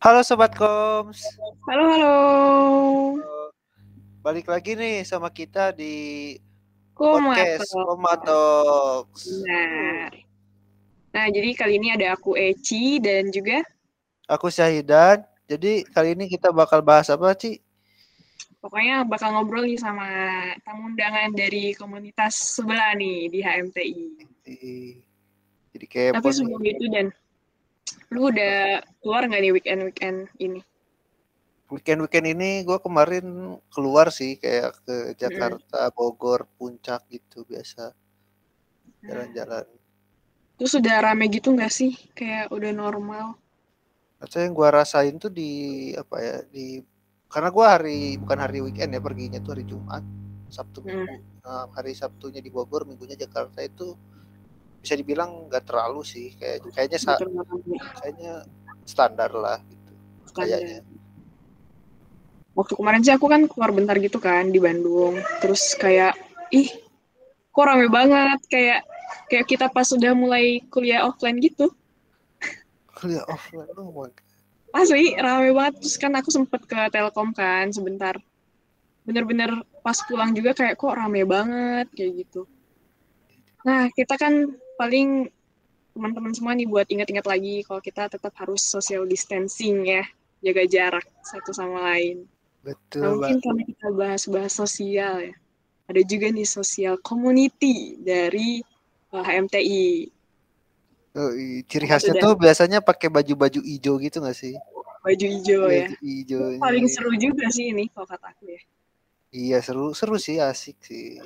Halo Sobat Koms. Halo, halo. Balik lagi nih sama kita di Komato. podcast Komatox. Benar. Nah, jadi kali ini ada aku Eci dan juga Aku Syahidan. Jadi kali ini kita bakal bahas apa, Ci? pokoknya bakal ngobrol nih sama tamu undangan dari komunitas sebelah nih di HMTI. Di- Jadi kayak Tapi sebelum itu dan lu udah keluar nggak nih weekend-weekend ini? weekend-weekend ini gue kemarin keluar sih kayak ke Jakarta, Bogor, Puncak gitu biasa jalan-jalan. Terus udah rame gitu nggak sih? Kayak udah normal. Atau yang gue rasain tuh di apa ya di karena gue hari bukan hari weekend ya perginya tuh hari Jumat, Sabtu Hmm. Minggu. Nah, hari Sabtunya di Bogor, Minggunya Jakarta itu bisa dibilang nggak terlalu sih kayak kayaknya sa- kayaknya standar lah gitu Standar. kayaknya. Waktu kemarin sih aku kan keluar bentar gitu kan di Bandung. Terus kayak, ih, kok rame banget. Kayak kayak kita pas sudah mulai kuliah offline gitu. Kuliah offline oh my God. Asli, rame banget. Terus kan aku sempet ke Telkom kan sebentar. Bener-bener pas pulang juga kayak kok rame banget kayak gitu. Nah, kita kan paling teman-teman semua nih buat ingat-ingat lagi kalau kita tetap harus social distancing ya. Jaga jarak satu sama lain. Nah, Betul, mungkin Mbak. karena kita bahas-bahas sosial ya. Ada juga nih sosial community dari uh, HMTI. Oh, ciri khasnya tuh biasanya pakai baju-baju hijau gitu gak sih? Baju hijau ya. Hijau. Paling seru juga sih ini kalau kata aku ya. Iya seru seru sih asik sih.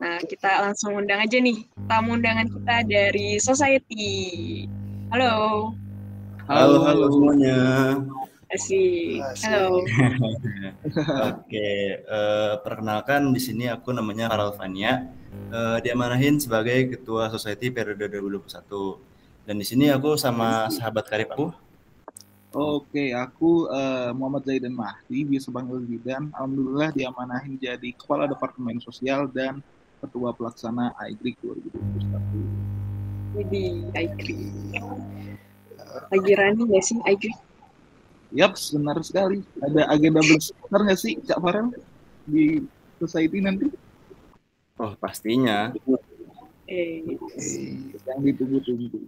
Nah, kita langsung undang aja nih tamu undangan kita dari Society. Halo, Halo, halo semuanya. Asik. Asik. Halo. Oke, eh, perkenalkan di sini aku namanya Karel Vania. Eh, diamanahin sebagai Ketua Society periode 2021. Dan di sini aku sama sahabat karib aku. Oke, aku eh, Muhammad Zaidan Mahdi, biasa panggil Zidan. Alhamdulillah diamanahin jadi Kepala Departemen Sosial dan Ketua Pelaksana AIGRIK 2021. Widih, Aikri. Lagi running nggak sih Aikri? Yap, benar sekali. Ada agenda besar nggak sih, Cak Farel? Di Society nanti? Oh, pastinya. Eh, Yang ditunggu-tunggu.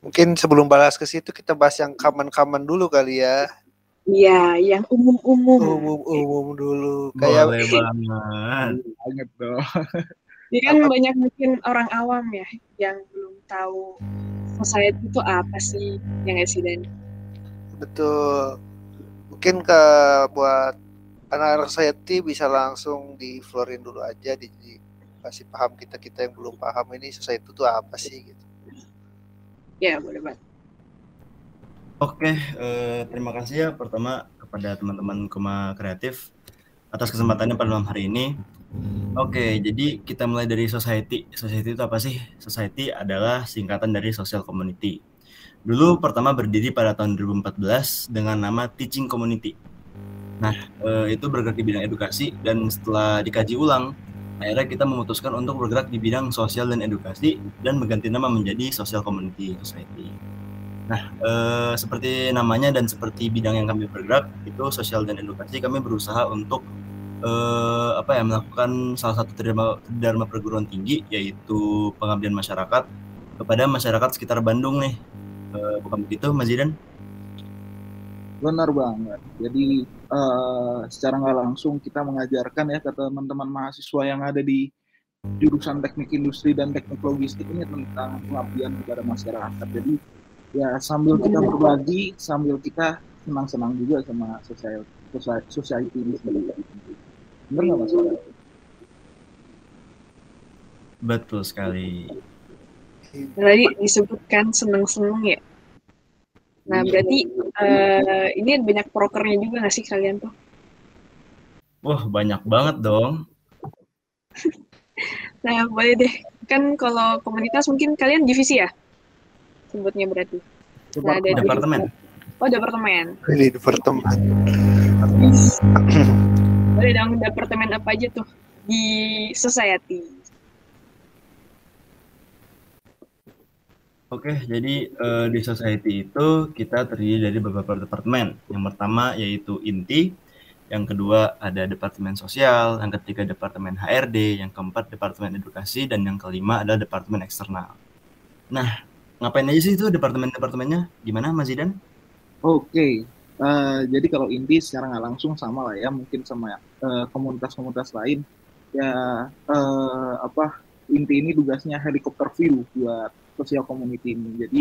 Mungkin sebelum balas ke situ kita bahas yang kaman-kaman dulu kali ya. iya, yang umum-umum. Umum-umum dulu. Kayak Boleh banget. Banget dong. Ini kan banyak mungkin orang awam ya yang belum tahu society itu apa sih, yang nggak sih Dan? betul. Mungkin ke buat anak-anak society bisa langsung di floorin dulu aja di, di- kasih paham kita kita yang belum paham ini society itu apa sih gitu. Ya, boleh banget. Oke, eh, terima kasih ya pertama kepada teman-teman Koma Kreatif atas kesempatannya pada malam hari ini. Oke, jadi kita mulai dari society. Society itu apa sih? Society adalah singkatan dari social community. Dulu pertama berdiri pada tahun 2014 dengan nama Teaching Community. Nah, eh, itu bergerak di bidang edukasi dan setelah dikaji ulang, akhirnya kita memutuskan untuk bergerak di bidang sosial dan edukasi dan mengganti nama menjadi Social Community Society. Nah, eh, seperti namanya dan seperti bidang yang kami bergerak itu sosial dan edukasi, kami berusaha untuk eh, apa ya melakukan salah satu dharma, dharma perguruan tinggi yaitu pengabdian masyarakat kepada masyarakat sekitar Bandung nih. Eh, bukan begitu, Mas Zidan? Benar banget. Jadi eh, secara nggak langsung kita mengajarkan ya ke teman-teman mahasiswa yang ada di jurusan teknik industri dan teknik logistik ini tentang pengabdian kepada masyarakat. Jadi ya sambil kita berbagi, sambil kita senang-senang juga sama society, society, society ini sendiri. Benar mas? Betul sekali. Tadi disebutkan seneng-seneng ya. Nah, Iya. berarti eh, ini banyak prokernya juga nggak sih kalian tuh? Wah, banyak banget dong. Nah, boleh deh. Kan kalau komunitas mungkin kalian divisi ya? Sebutnya berarti. Nah, ada divisi. Departemen. Oh, departemen. Di departemen. Boleh dong, departemen apa aja tuh di society? Oke, jadi uh, di society itu kita terdiri dari beberapa departemen. Yang pertama yaitu inti, yang kedua ada departemen sosial, yang ketiga departemen HRD, yang keempat departemen edukasi, dan yang kelima adalah departemen eksternal. Nah, ngapain aja sih itu departemen-departemennya? Gimana Mas Zidan? Oke, uh, jadi kalau inti secara nggak langsung sama lah ya, mungkin sama komunitas-komunitas lain. Ya uh, apa inti ini tugasnya helikopter view buat sosial community ini. Jadi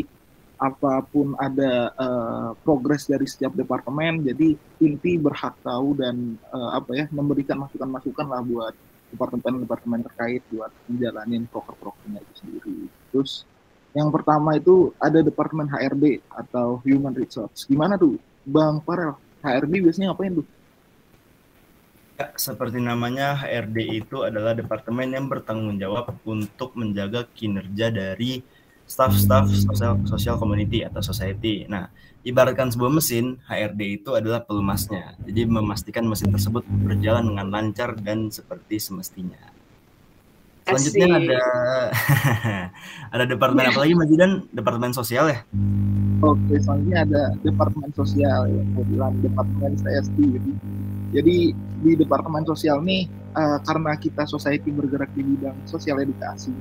apa pun ada uh, progres dari setiap departemen, jadi inti berhak tahu dan uh, apa ya memberikan masukan-masukan lah buat departemen-departemen terkait buat menjalani proker-prokernya itu sendiri. Terus yang pertama itu ada departemen HRD atau Human Resource. Gimana tuh, Bang Farel? HRD biasanya ngapain tuh? Ya, seperti namanya HRD itu adalah departemen yang bertanggung jawab untuk menjaga kinerja dari staff-staff sosial sosial community atau society. Nah, ibaratkan sebuah mesin, HRD itu adalah pelumasnya. Jadi memastikan mesin tersebut berjalan dengan lancar dan seperti semestinya. Selanjutnya Asik. ada ada departemen apa lagi Mas Jidan? Departemen sosial ya? Oke, selanjutnya ada departemen sosial ya, mau bilang departemen saya sendiri. Jadi di departemen sosial nih uh, karena kita society bergerak di bidang sosial edukasi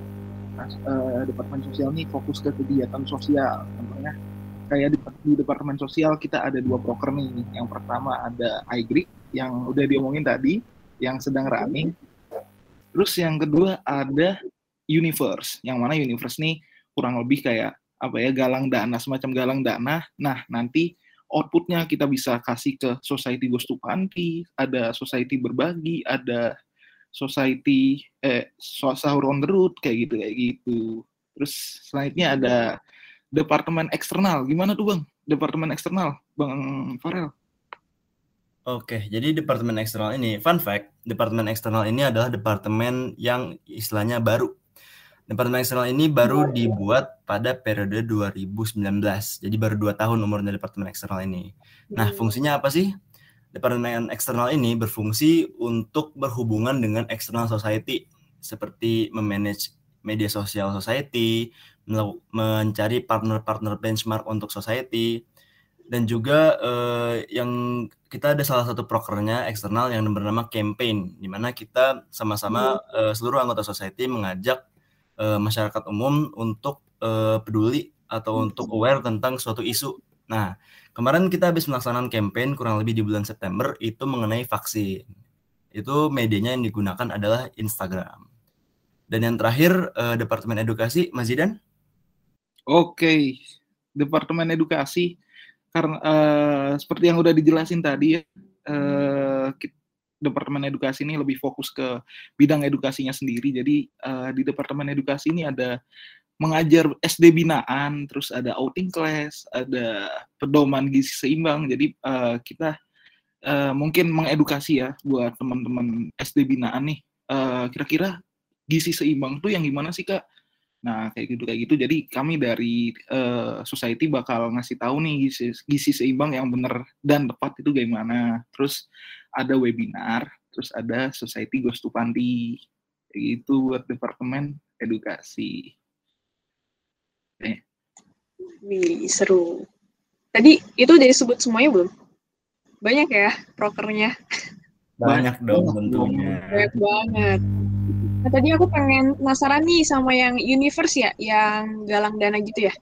uh, departemen sosial ini fokus ke kegiatan sosial. Contohnya kayak di, di departemen sosial kita ada dua proker nih. Yang pertama ada iGrid yang udah diomongin tadi yang sedang running. Terus yang kedua ada Universe yang mana Universe nih kurang lebih kayak apa ya galang dana semacam galang dana. Nah nanti outputnya kita bisa kasih ke society Ghost to Panti, ada society berbagi, ada society eh sahur on the road kayak gitu kayak gitu. Terus selanjutnya ada departemen eksternal. Gimana tuh bang? Departemen eksternal, bang Farel? Oke, jadi departemen eksternal ini, fun fact, departemen eksternal ini adalah departemen yang istilahnya baru. Departemen eksternal ini baru dibuat pada periode 2019, jadi baru dua tahun umurnya departemen eksternal ini. Nah, fungsinya apa sih? Departemen eksternal ini berfungsi untuk berhubungan dengan external society seperti memanage media sosial society, mencari partner-partner benchmark untuk society, dan juga eh, yang kita ada salah satu prokernya eksternal yang bernama campaign, di mana kita sama-sama eh, seluruh anggota society mengajak eh, masyarakat umum untuk eh, peduli atau untuk aware tentang suatu isu. Nah, Kemarin kita habis melaksanakan campaign kurang lebih di bulan September itu mengenai vaksin. Itu medianya yang digunakan adalah Instagram. Dan yang terakhir uh, Departemen Edukasi, Mas Zidan? Oke, Departemen Edukasi karena uh, seperti yang udah dijelasin tadi ya, uh, Departemen Edukasi ini lebih fokus ke bidang edukasinya sendiri. Jadi uh, di Departemen Edukasi ini ada mengajar SD binaan, terus ada outing class, ada pedoman gizi seimbang. Jadi uh, kita uh, mungkin mengedukasi ya buat teman-teman SD binaan nih. Uh, kira-kira gizi seimbang tuh yang gimana sih kak? Nah kayak gitu kayak gitu. Jadi kami dari uh, society bakal ngasih tahu nih gizi, gizi seimbang yang benar dan tepat itu gimana. Terus ada webinar, terus ada society goes to panti. Gitu buat departemen edukasi. Wih, seru. Tadi itu udah disebut semuanya belum? Banyak ya prokernya. Banyak dong tentunya. Banyak banget. Nah, tadi aku pengen penasaran nih sama yang universe ya, yang galang dana gitu ya?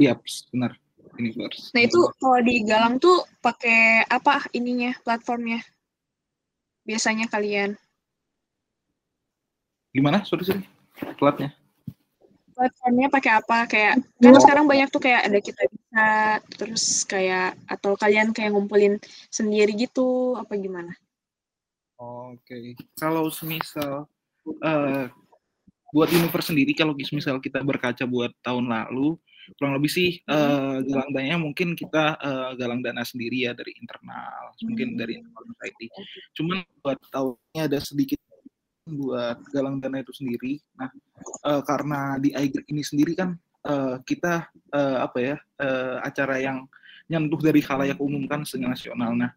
Iya, benar. Universe. Nah, itu kalau di galang tuh pakai apa ininya, platformnya? Biasanya kalian. Gimana? Sorry, sorry. Platnya platformnya pakai apa kayak kan sekarang banyak tuh kayak ada kita bisa terus kayak atau kalian kayak ngumpulin sendiri gitu apa gimana? Oke, okay. kalau semisal uh, buat universe sendiri kalau misal kita berkaca buat tahun lalu kurang lebih sih uh, galang dananya mungkin kita uh, galang dana sendiri ya dari internal mungkin dari hmm. internal society cuman buat tahunnya ada sedikit buat galang dana itu sendiri. Nah, uh, karena di iGrid ini sendiri kan uh, kita uh, apa ya uh, acara yang nyentuh dari khalayak umum kan nasional. Nah,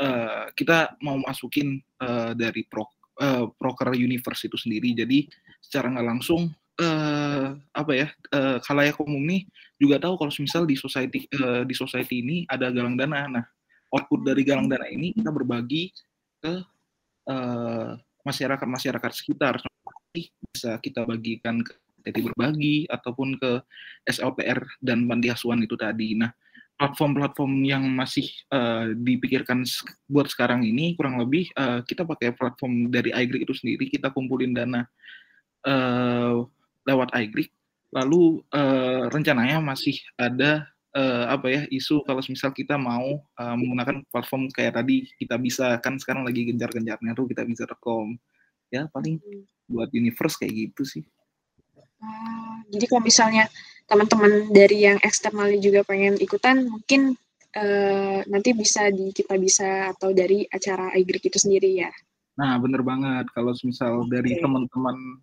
uh, kita mau masukin uh, dari pro, uh, proker universe itu sendiri. Jadi secara nggak langsung eh apa ya eh, khalayak umum nih juga tahu kalau misal di society eh, di society ini ada galang dana. Nah, output dari galang dana ini kita berbagi ke eh, masyarakat-masyarakat sekitar. Seperti Bisa kita bagikan ke TT berbagi ataupun ke SLPR dan panti asuhan itu tadi. Nah, platform-platform yang masih eh, dipikirkan buat sekarang ini kurang lebih eh, kita pakai platform dari iGrid itu sendiri kita kumpulin dana eh, lewat iGrid lalu eh, rencananya masih ada eh, apa ya isu kalau misal kita mau eh, menggunakan platform kayak tadi kita bisa kan sekarang lagi gencar-gencarnya tuh kita bisa rekom ya paling buat universe kayak gitu sih Ah, jadi kalau misalnya teman-teman dari yang eksternalnya juga pengen ikutan, mungkin eh, nanti bisa di kita bisa atau dari acara iGrid itu sendiri ya. Nah, bener banget. Kalau misal dari teman-teman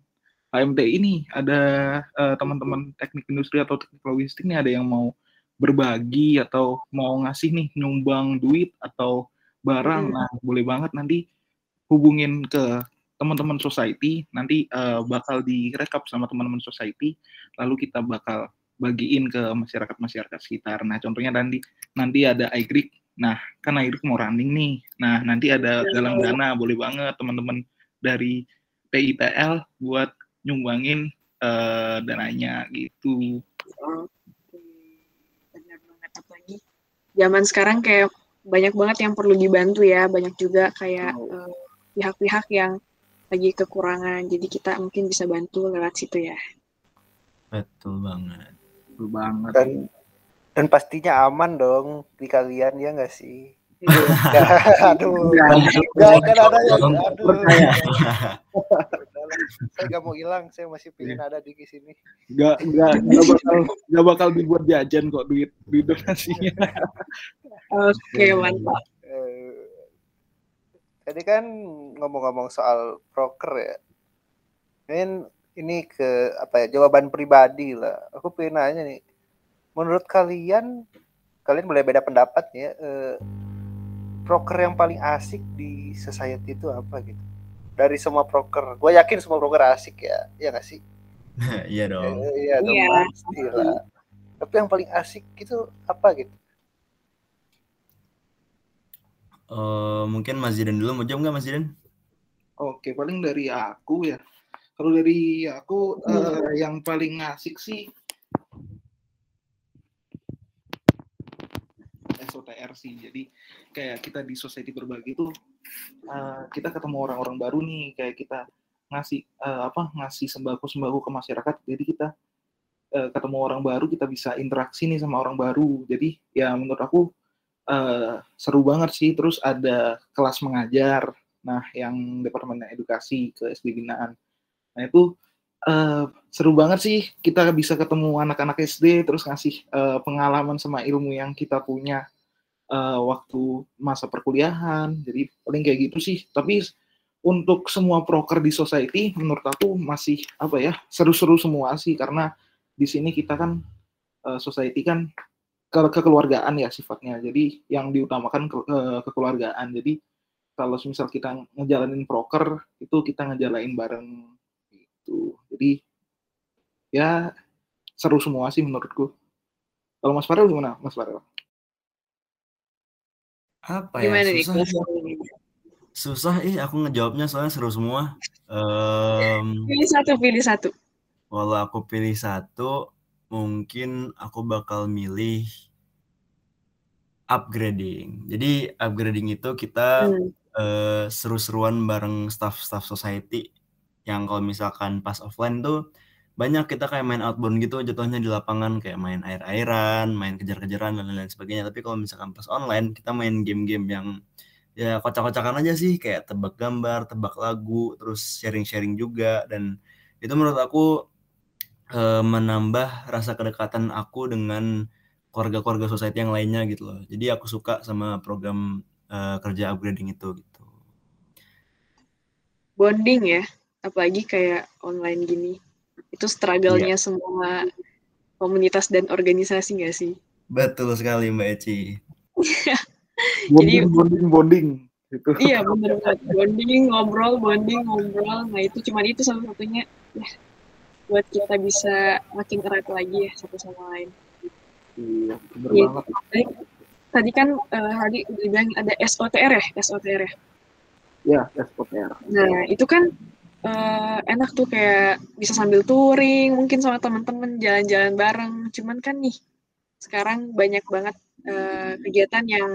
HMT ini ada eh, teman-teman teknik industri atau teknik logistik nih ada yang mau berbagi atau mau ngasih nih nyumbang duit atau barang. Hmm. Nah, boleh banget nanti hubungin ke teman-teman society. Nanti eh, bakal direkap sama teman-teman society. Lalu kita bakal bagiin ke masyarakat-masyarakat sekitar. Nah, contohnya nanti nanti ada iGrid Nah, kan Airik mau running nih. Nah, nanti ada galang dana, boleh banget teman-teman dari PITL buat nyumbangin eh, dananya gitu. Oke, benar banget apalagi zaman sekarang kayak banyak banget yang perlu dibantu ya, banyak juga kayak eh, pihak-pihak yang lagi kekurangan, jadi kita mungkin bisa bantu lewat situ ya. Betul banget. Betul banget. Dan dan pastinya aman dong di kalian ya nggak sih? aduh, nggak kan ada yang aduh. Saya nggak mau hilang, saya masih pengen ada di sini. Gak, gak, gak bakal gak bakal dibuat jajan kok duit duit donasinya. Oke, mantap. Eh, Tadi kan ngomong-ngomong soal broker ya, ini ini ke apa ya jawaban pribadi lah. Aku pengen nanya nih, menurut kalian, kalian boleh beda pendapat ya. eh, broker yang paling asik di society itu apa gitu? Dari semua broker, gue yakin semua broker asik ya, ya nggak sih? Iya dong. Eh, iya dong Iya. pasti lah. Tapi yang paling asik gitu apa gitu? Eh, mungkin Mas Zidan dulu mau jawab nggak Mas Zidan? Oke, paling dari aku ya. Kalau dari aku eh, yang paling asik sih SOTR sih. Jadi kayak kita di society berbagi tuh eh, kita ketemu orang-orang baru nih, kayak kita ngasih eh, apa ngasih sembako-sembako ke masyarakat. Jadi kita eh, ketemu orang baru, kita bisa interaksi nih sama orang baru. Jadi ya menurut aku eh, seru banget sih. Terus ada kelas mengajar. Nah, yang Departemen Edukasi ke SD Binaan. Nah, itu eh, seru banget sih kita bisa ketemu anak-anak SD terus ngasih eh, pengalaman sama ilmu yang kita punya eh, waktu masa perkuliahan. Jadi paling kayak gitu sih. Tapi untuk semua proker di society menurut aku masih apa ya seru-seru semua sih karena di sini kita kan eh, society kan ke kekeluargaan ya sifatnya. Jadi yang diutamakan ke, eh, kekeluargaan. Jadi kalau misal kita ngejalanin proker itu kita ngejalanin bareng gitu. Jadi ya seru semua sih menurutku. Kalau Mas Farel gimana, Mas Farel? Apa ya? Gimana nih? Susah. Susah ih aku ngejawabnya soalnya seru semua. Em, Pilih satu, pilih satu. Kalau aku pilih satu, mungkin aku bakal milih upgrading. Jadi upgrading itu kita Hmm. eh, seru-seruan bareng staff-staff society yang kalau misalkan pas offline tuh banyak kita kayak main outbound gitu jatuhnya di lapangan kayak main air-airan, main kejar-kejaran dan lain-lain sebagainya. Tapi kalau misalkan pas online kita main game-game yang ya kocak-kocakan aja sih kayak tebak gambar, tebak lagu, terus sharing-sharing juga dan itu menurut aku eh, menambah rasa kedekatan aku dengan keluarga-keluarga society yang lainnya gitu loh. Jadi aku suka sama program eh, kerja upgrading itu gitu. Bonding ya, apalagi kayak online gini. Itu struggle-nya semua komunitas dan organisasi nggak sih? Betul sekali Mbak Eci. Bonding, bonding, bonding. Gitu. Iya bener banget. Bonding, ngobrol, bonding, ngobrol. Nah itu cuma itu salah satunya. Ya, buat kita bisa makin erat lagi ya satu sama lain. Iya, bener Iya. banget. Tadi, tadi kan eh, Hadi udah bilang ada SOTR ya, SOTR ya. Ya, SPTR. Nah, itu kan eh, enak tuh kayak bisa sambil touring, mungkin sama teman-teman jalan-jalan bareng. Cuman kan nih, sekarang banyak banget eh, kegiatan yang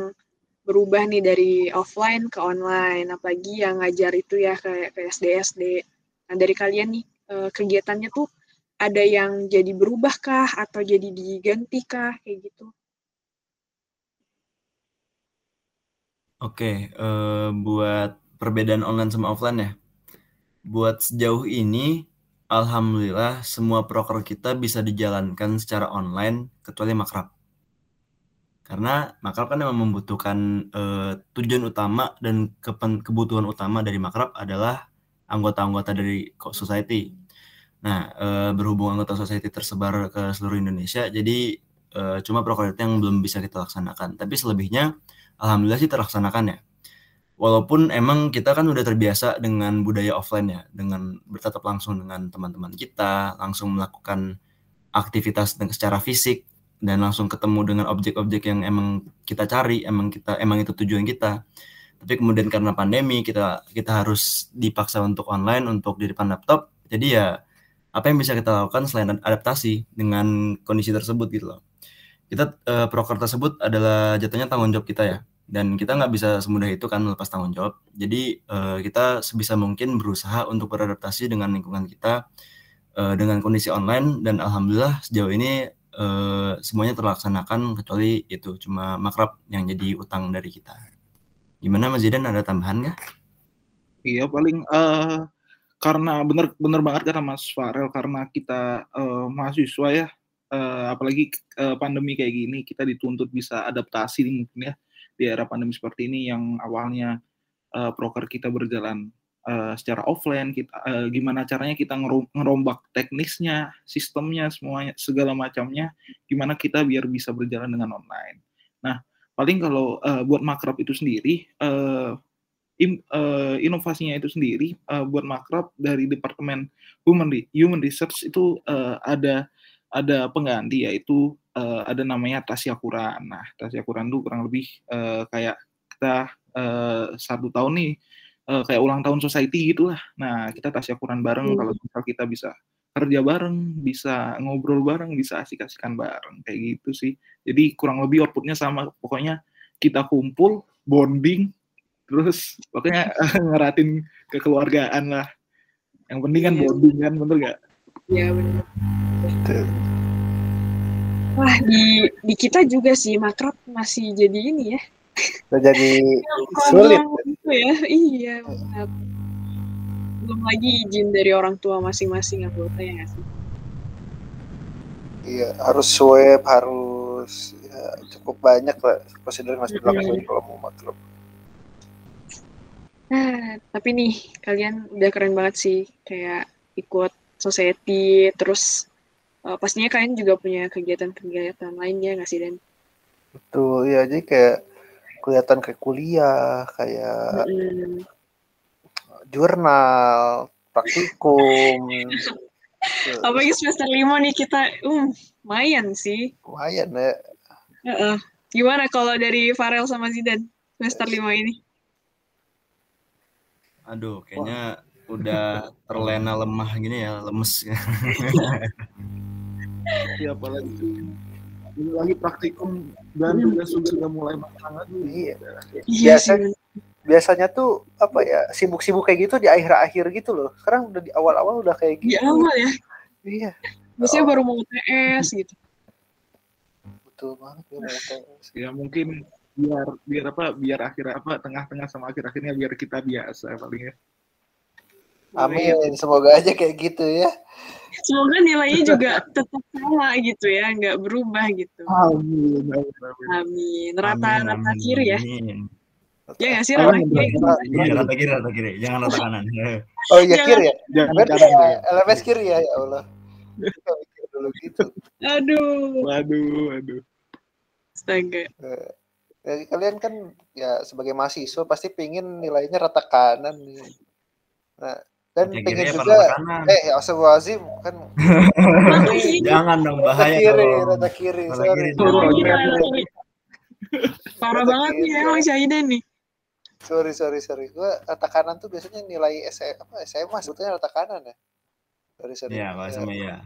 berubah nih dari offline ke online, apalagi yang ngajar itu ya kayak ke SD-SD. Nah, dari kalian nih, eh, kegiatannya tuh ada yang jadi berubah kah atau jadi diganti kah kayak gitu? Oke, eh, buat perbedaan online sama offline ya. Buat sejauh ini, alhamdulillah semua proker kita bisa dijalankan secara online kecuali makrab. Karena makrab kan memang membutuhkan eh, tujuan utama dan kebutuhan utama dari makrab adalah anggota-anggota dari society. Nah, eh, berhubung anggota society tersebar ke seluruh Indonesia, jadi eh, cuma proker itu yang belum bisa kita laksanakan. Tapi selebihnya alhamdulillah sih terlaksanakan ya. Walaupun emang kita kan udah terbiasa dengan budaya offline ya, dengan bertatap langsung dengan teman-teman kita, langsung melakukan aktivitas secara fisik dan langsung ketemu dengan objek-objek yang emang kita cari, emang kita emang itu tujuan kita. Tapi kemudian karena pandemi kita kita harus dipaksa untuk online untuk di depan laptop. Jadi ya apa yang bisa kita lakukan selain adaptasi dengan kondisi tersebut gitu loh. Kita eh, proker tersebut adalah jatuhnya tanggung jawab kita ya dan kita nggak bisa semudah itu kan melepas tanggung jawab. Jadi eh, kita sebisa mungkin berusaha untuk beradaptasi dengan lingkungan kita eh, dengan kondisi online dan alhamdulillah sejauh ini eh, semuanya terlaksanakan kecuali itu cuma makrab yang jadi utang dari kita. Gimana Mas Zidan ada tambahan nggak? Iya paling eh karena bener bener banget kata Mas Farel karena kita eh, mahasiswa ya eh, apalagi eh, pandemi kayak gini kita dituntut bisa adaptasi mungkin ya di era pandemi seperti ini yang awalnya eh, proker kita berjalan eh, secara offline kita eh, gimana caranya kita ngerom- ngerombak teknisnya sistemnya semuanya segala macamnya gimana kita biar bisa berjalan dengan online. Nah paling kalau eh, buat makrab itu sendiri eh, im- eh, inovasinya itu sendiri eh, buat makrab dari departemen human human research itu eh, ada ada pengganti yaitu eh, ada namanya tasyakuran. Nah, tasyakuran itu kurang lebih eh, kayak kita eh, satu tahun nih eh, kayak ulang tahun society gitulah. Nah, kita tasyakuran bareng Hmm. kalau misal kita bisa kerja bareng, bisa ngobrol bareng, bisa asik-asikan bareng kayak gitu sih. Jadi kurang lebih outputnya sama. Pokoknya kita kumpul, bonding, terus pokoknya ngeratin kekeluargaan lah. Yang penting kan Iya. bonding kan, bener gak? Ya benar. Wah di di kita juga sih makrab masih jadi ini ya. Jadi sulit. Gitu ya, iya benar. Belum lagi izin dari orang tua masing-masing anggota ya sih. Iya, harus swab, harus ya, cukup banyak lah prosedur harus dilakukan Mm. kalau mau makrab. Nah, tapi nih kalian udah keren banget sih kayak ikut society terus eh, pastinya kalian juga punya kegiatan-kegiatan lainnya nggak sih Dan? Betul, ya jadi kayak kelihatan kayak kuliah, kayak Mm, jurnal, praktikum. Apalagi semester lima nih kita, um, lumayan sih. lumayan ya. Heeh. Gimana kalau dari Farel sama Zidan semester lima ini? Aduh, kayaknya udah terlena lemah gini ya, lemes. Iya, apalagi ini lagi praktikum dan juga sudah mulai matang lagi. Iya. Iya Biasa- sih. Biasanya tuh apa ya sibuk-sibuk kayak gitu di akhir-akhir gitu loh. Sekarang udah di awal-awal udah kayak Di gitu. awal ya. Iya, Biasanya baru mau UTS gitu. betul banget ya mau UTS. Ya mungkin biar biar apa biar akhir apa tengah-tengah sama akhir-akhirnya biar kita biasa paling ya. Amin, semoga aja kayak gitu ya. Semoga nilainya juga tetap sama gitu ya, nggak berubah gitu. Amin. amin. Rata-rata Amin, kiri ya. amin. Ya nggak sih rata kiri? Iya, rata kiri, rata kiri. Jangan rata kanan. Oh iya kiri ya. Jangan Berarti kanan, ya, jangan. LMS kiri ya, ya Allah. Dulu gitu. Aduh. Waduh, waduh. Astaga. Eh, ya, kalian kan ya sebagai mahasiswa pasti pingin nilainya rata kanan nih. Nah, dan Rata pengen juga eh Astagfirullahaladzim kan Jangan dong rata bahaya kiri dong. rata kiri Rata kiri. Sorry. iya. Parah Rata banget nih emang Syahidan nih. sorry sorry sorry gue rata kanan tuh biasanya nilai SM, apa SMA sebetulnya rata kanan ya sorry sorry Iya, kalau sama ya.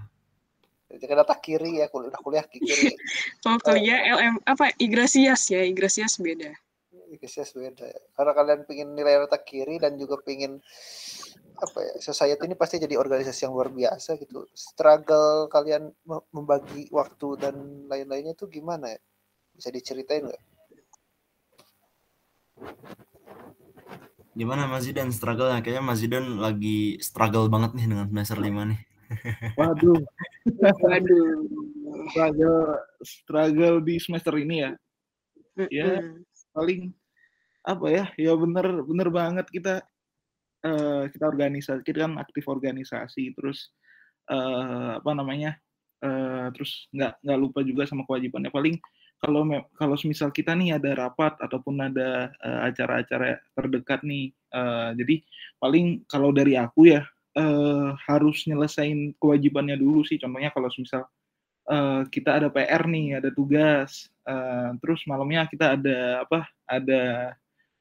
jadi kan rata kiri ya kuliah kuliah ke kiri Kalau kuliah LM apa Igrasias ya, Igrasias beda. Biasanya beda ya. Karena kalian pengen nilai rata kiri dan juga pengen apa ya society ini pasti jadi organisasi yang luar biasa gitu struggle kalian me- membagi waktu dan lain-lainnya tuh gimana ya bisa diceritain nggak Gimana Mas Zidan struggle Kayaknya Mas Zidan lagi struggle banget nih dengan semester 5 nih. Waduh, Waduh. struggle struggle di semester ini ya. Ya. Paling apa ya? Ya bener bener banget kita eh, kita organisasi, kita kan aktif organisasi, terus eh, apa namanya? eh, terus nggak nggak lupa juga sama kewajibannya. Paling kalau kalau misal kita nih ada rapat ataupun ada acara-acara terdekat nih, eh, jadi paling kalau dari aku ya eh, harus nyelesain kewajibannya dulu sih. Contohnya kalau misal eh, kita ada PR nih, ada tugas, eh, terus malamnya kita ada apa? Ada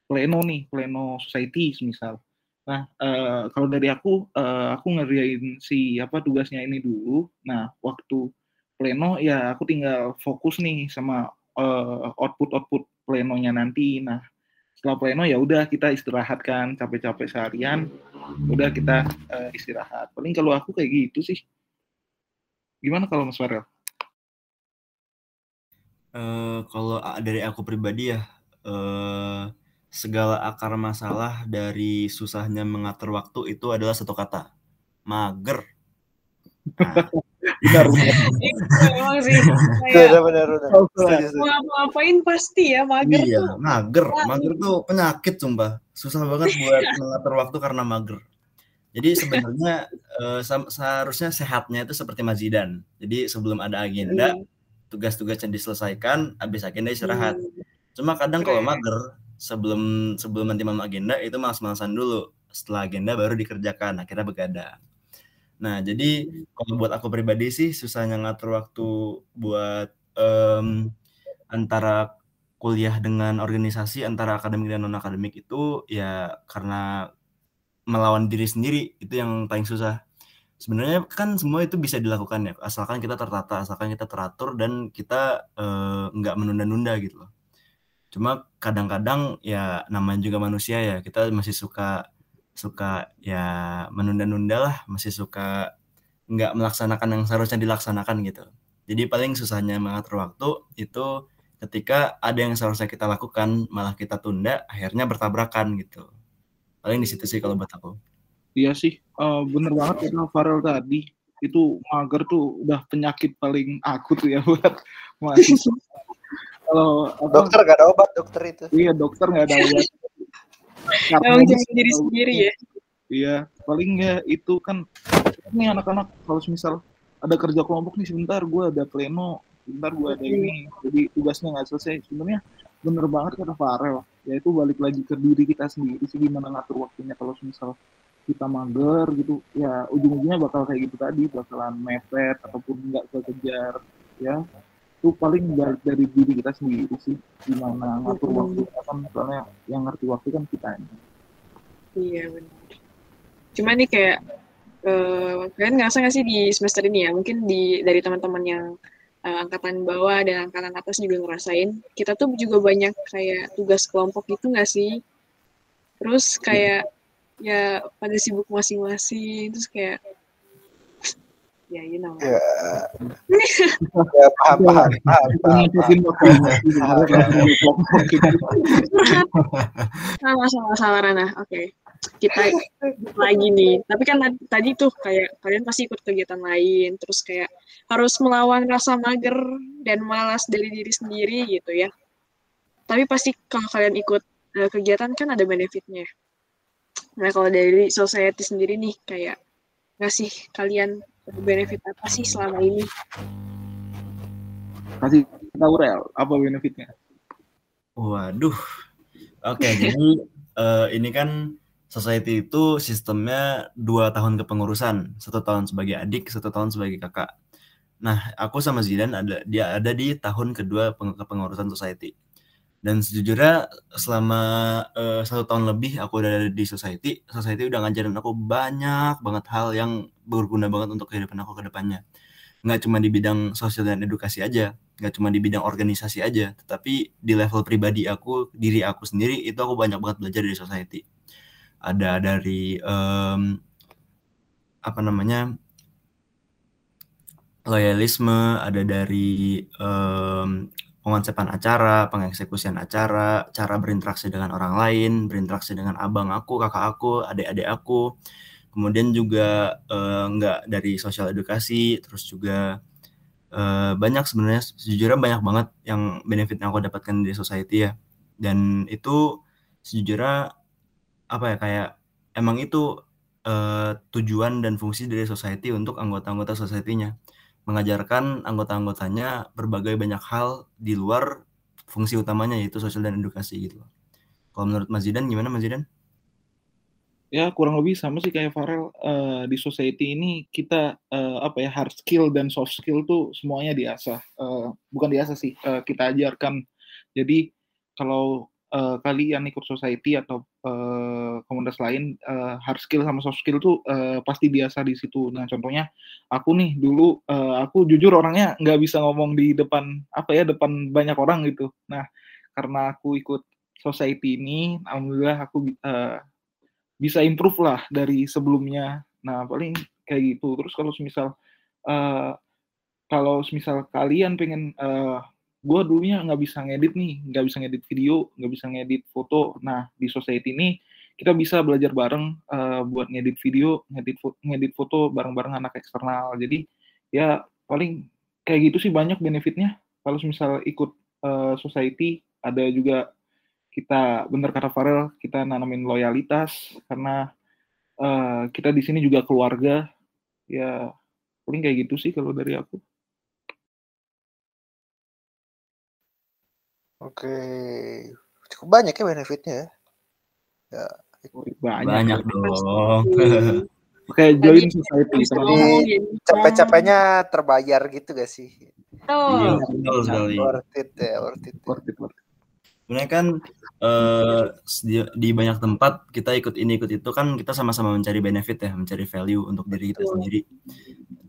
pleno nih, pleno society misal. Nah, eh, kalau dari aku, eh, aku ngerjain si apa tugasnya ini dulu. Nah, waktu pleno ya aku tinggal fokus nih sama eh, output-output plenonya nanti. Nah, setelah pleno ya udah kita istirahat kan, capek-capek seharian, udah kita eh, istirahat. Paling kalau aku kayak gitu sih. Gimana kalau Mas Farel? Eh, kalau a- dari aku pribadi ya, eh, segala akar masalah dari susahnya mengatur waktu itu adalah satu kata, mager. Nah, Benar. Itu emang sih benar kayak benar mau ngapa-ngapain pasti ya mager iya, tuh. mager. Mager tuh penyakit sumpah. Susah banget buat mengatur waktu karena mager. Jadi sebenarnya eh, seharusnya sehatnya itu seperti Mas Zidan. Jadi sebelum ada agenda, tugas-tugas yang diselesaikan, habis agenda istirahat. Cuma kadang kalau mager sebelum sebelum nanti malam agenda itu malas-malasan dulu. Setelah agenda baru dikerjakan, akhirnya begadang. Nah, jadi kalau buat aku pribadi sih susahnya ngatur waktu buat em, antara kuliah dengan organisasi, antara akademik dan non akademik itu ya karena melawan diri sendiri itu yang paling susah. Sebenarnya kan semua itu bisa dilakukan ya, asalkan kita tertata, asalkan kita teratur dan kita eh, nggak menunda-nunda gitu loh. Cuma kadang-kadang ya namanya juga manusia ya, kita masih suka suka ya menunda-nunda lah, masih suka nggak melaksanakan yang seharusnya dilaksanakan gitu. Jadi paling susahnya mengatur waktu itu ketika ada yang seharusnya kita lakukan malah kita tunda, akhirnya bertabrakan gitu. Paling di situ sih kalau buat aku. Iya sih, eh, bener banget kata Farel tadi. Itu mager tuh udah penyakit paling akut ya buat mahasiswa. Kalau apa, dokter gak ada obat dokter itu. Iya dokter nggak ada obat. Emang cuma ini- diri sendiri ya. Iya, paling ya itu kan ini anak-anak kalau misal ada kerja kelompok nih sebentar gue ada pleno, sebentar gue ada ini, jadi tugasnya nggak selesai. Sebenarnya bener banget kata Farel, ya itu balik lagi ke diri kita sendiri sih gimana ngatur waktunya. Kalau misal kita mager gitu, ya ujung-ujungnya bakal kayak gitu tadi, bakalan mepet ataupun nggak kekejar, ya itu paling balik dari diri kita sendiri sih gimana ngatur Mm-mm. waktu kan soalnya yang ngerti waktu kan kita Iya benar. Cuma nih kayak eh kalian ngerasa nggak sih di semester ini ya? Mungkin di dari teman-teman yang eh, angkatan bawah dan angkatan atas juga ngerasain. Kita tuh juga banyak kayak tugas kelompok gitu nggak sih? Terus kayak ya pada sibuk masing-masing. Terus kayak ya you know. ya ya paham paham paham, salah, salah Rana. Oke. Kita lagi nih. Tapi kan tadi- tadi tuh kayak kalian pasti ikut kegiatan lain, terus kayak harus melawan rasa mager dan malas dari diri sendiri gitu ya. Tapi pasti kalau kalian ikut eh, kegiatan kan ada benefitnya. Nah kalau dari society sendiri nih kayak ngasih kalian benefit apa sih selama ini? kasih tahu rel apa benefitnya Waduh. Oke, jadi eh, ini kan society itu sistemnya dua tahun kepengurusan, satu tahun sebagai adik, satu tahun sebagai kakak. Nah, aku sama Zidan ada dia ada di tahun kedua kepengurusan society. Dan sejujurnya selama uh, satu tahun lebih aku udah ada di society, society udah ngajarin aku banyak banget hal yang berguna banget untuk kehidupan aku ke depannya. Nggak cuma di bidang sosial dan edukasi aja, nggak cuma di bidang organisasi aja, tetapi di level pribadi aku, diri aku sendiri itu aku banyak banget belajar dari society ada dari um, apa namanya loyalisme, ada dari um, pengonsepan acara, pengeksekusian acara, cara berinteraksi dengan orang lain, berinteraksi dengan abang aku, kakak aku, adik-adik aku, kemudian juga uh, nggak dari sosial edukasi, terus juga uh, banyak sebenarnya sejujurnya banyak banget yang benefit yang aku dapatkan dari society ya, dan itu sejujurnya apa ya kayak emang itu uh, tujuan dan fungsi dari society untuk anggota-anggota society-nya mengajarkan anggota-anggotanya berbagai banyak hal di luar fungsi utamanya yaitu sosial dan edukasi gitu. Kalau menurut Mas Zidan gimana Mas Zidan? Ya kurang lebih sama sih kayak Farel uh, di society ini kita uh, apa ya hard skill dan soft skill tuh semuanya diasah. Uh, bukan diasah sih uh, kita ajarkan. Jadi kalau uh, kalian ikut society atau uh, komunitas lain uh, hard skill sama soft skill tuh uh, pasti biasa di situ. Nah contohnya aku nih dulu uh, aku jujur orangnya nggak bisa ngomong di depan apa ya depan banyak orang gitu. Nah karena aku ikut society ini, alhamdulillah aku uh, bisa improve lah dari sebelumnya. Nah paling kayak gitu. Terus kalau misal uh, kalau misal kalian pengen uh, gue dulunya nggak bisa ngedit nih, nggak bisa ngedit video, nggak bisa ngedit foto. Nah di society ini kita bisa belajar bareng uh, buat ngedit video, ngedit fo ngedit foto bareng-bareng anak eksternal. Jadi ya paling kayak gitu sih banyak benefitnya. Kalau misal ikut uh, society ada juga kita bener kata Farel kita nanamin loyalitas karena uh, kita di sini juga keluarga ya paling kayak gitu sih kalau dari aku. Oke, cukup banyak ya benefitnya ya. Ya, banyak, banyak dong. Oke, join society Capek-capeknya terbayar gitu gak sih? Oh. Iya, betul sekali. Worth it ya, worth it. Worth it, worth it. Sebenarnya kan uh, di, di banyak tempat kita ikut ini ikut itu kan kita sama-sama mencari benefit ya, mencari value untuk diri kita sendiri.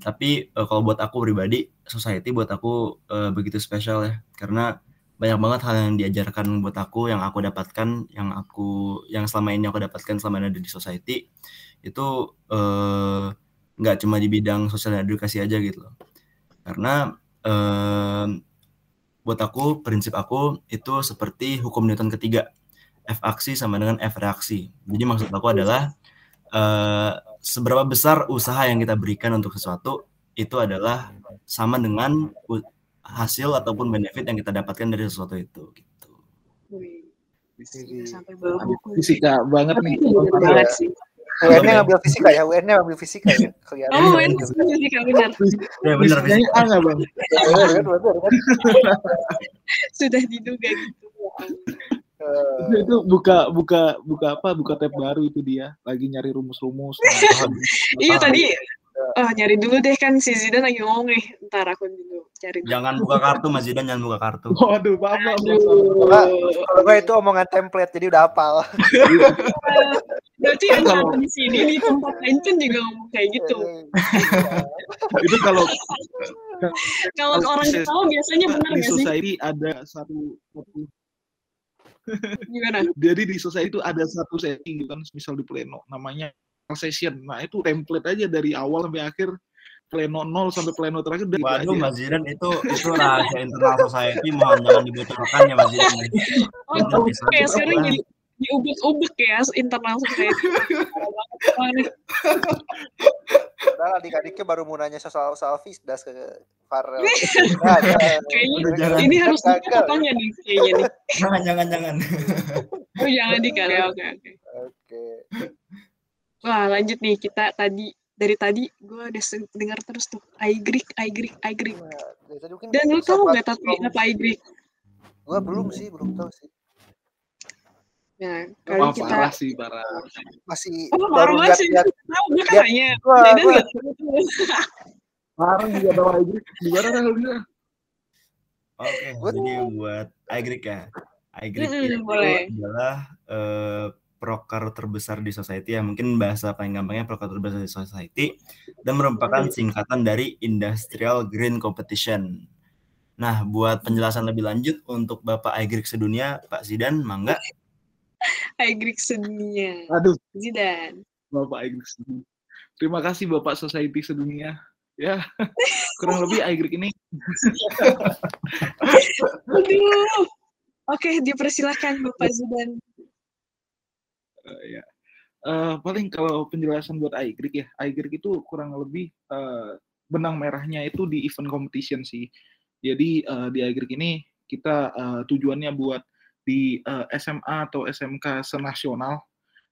Tapi uh, kalau buat aku pribadi, society buat aku uh, begitu spesial ya, karena banyak banget hal yang diajarkan buat aku yang aku dapatkan yang aku yang selama ini aku dapatkan selama ada di society itu nggak uh, cuma di bidang sosial dan edukasi aja gitu loh. Karena uh, buat aku prinsip aku itu seperti hukum Newton ketiga F aksi sama dengan F reaksi jadi maksud aku adalah uh, seberapa besar usaha yang kita berikan untuk sesuatu itu adalah sama dengan hasil ataupun benefit yang kita dapatkan dari sesuatu itu gitu. Fisika banget nih. Banget sih. UN-nya ngambil fisika ya, UN-nya ngambil fisika ya. Oh, UN fisika benar. Ya benar Fisikanya A nggak bang? Sudah diduga gitu. Uh, itu buka buka buka apa buka tab baru itu dia lagi nyari rumus-rumus. iya tadi Oh, nyari dulu deh kan si Zidan lagi ngomong nih. Ntar aku dulu cari. Dulu. Jangan buka kartu Mas Zidan, jangan buka kartu. Waduh, bapak. Kalau gue itu omongan template jadi udah hafal. Berarti yang kalau di sini di tempat lain kan juga ngomong kayak gitu. itu kalau kalau orang ketawa biasanya benar di society ada satu Gimana? Jadi di society itu ada satu setting kan misal di pleno namanya session. Nah, itu template aja dari awal sampai akhir pleno nol sampai pleno terakhir udah Waduh, Mas Zidan itu itu rahasia internal society mohon jangan dibocorkan ya Mas Zidan. Oh, oke, okay, sekarang jadi diubek-ubek ya internal society. Nah, adik-adiknya baru mau nanya soal soal Fisdas ke Farel. kayaknya ini harus tanya nih kayaknya nih. Jangan, jangan, jangan. Oh, jangan dikali. Oke, oke. Oke. Wah lanjut nih kita tadi dari tadi gue udah dengar terus tuh I Greek, I Greek, I Greek. Nah, Dan lu tahu nggak tapi apa I Greek? Gue belum sih, belum tahu sih. Nah, kali Oh, kita parah sih, parah. Masih Oh, baru parah lihat sih. Tahu gue kan nanya. Parah juga tahu aja. Gimana dah dia? Oke, Gua- jadi buat iGreek ya. iGreek Mm-mm, itu boleh. adalah eh, proker terbesar di society ya. Mungkin bahasa paling gampangnya proker terbesar di society dan merupakan singkatan dari Industrial Green Competition. Nah, buat penjelasan lebih lanjut untuk Bapak iGreek sedunia, Pak Zidan, mangga. Igrik sedunia. Aduh, Zidan. Bapak Inggris. Terima kasih Bapak Society sedunia. Ya, kurang lebih Igrik ini Aduh. Oke, dipersilakan Bapak Zidan. Eh, ya. Eh, paling kalau penjelasan buat Igrik ya, Igrik itu kurang lebih eh, benang merahnya itu di event competition sih. Jadi eh, di Igrik ini kita eh, tujuannya buat di eh, SMA atau SMK senasional.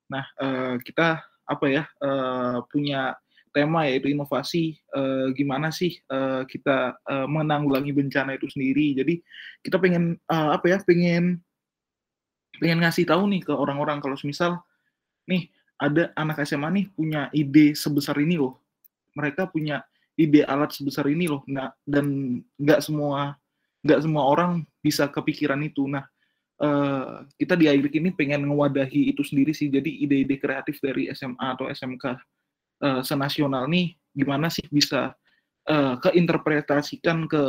Nah, eh, kita apa ya eh, punya tema yaitu inovasi eh, gimana sih eh, kita eh, menanggulangi bencana itu sendiri. Jadi kita pengen eh, apa ya pengen pengen ngasih tahu nih ke orang-orang kalau misal nih ada anak SMA nih punya ide sebesar ini loh. Mereka punya ide alat sebesar ini loh. Nah, dan nggak semua nggak semua orang bisa kepikiran itu. Nah, eh, kita di Agrik ini pengen ngewadahi itu sendiri sih. Jadi ide-ide kreatif dari SMA atau SMK eh, senasional nih gimana sih bisa eh, keinterpretasikan ke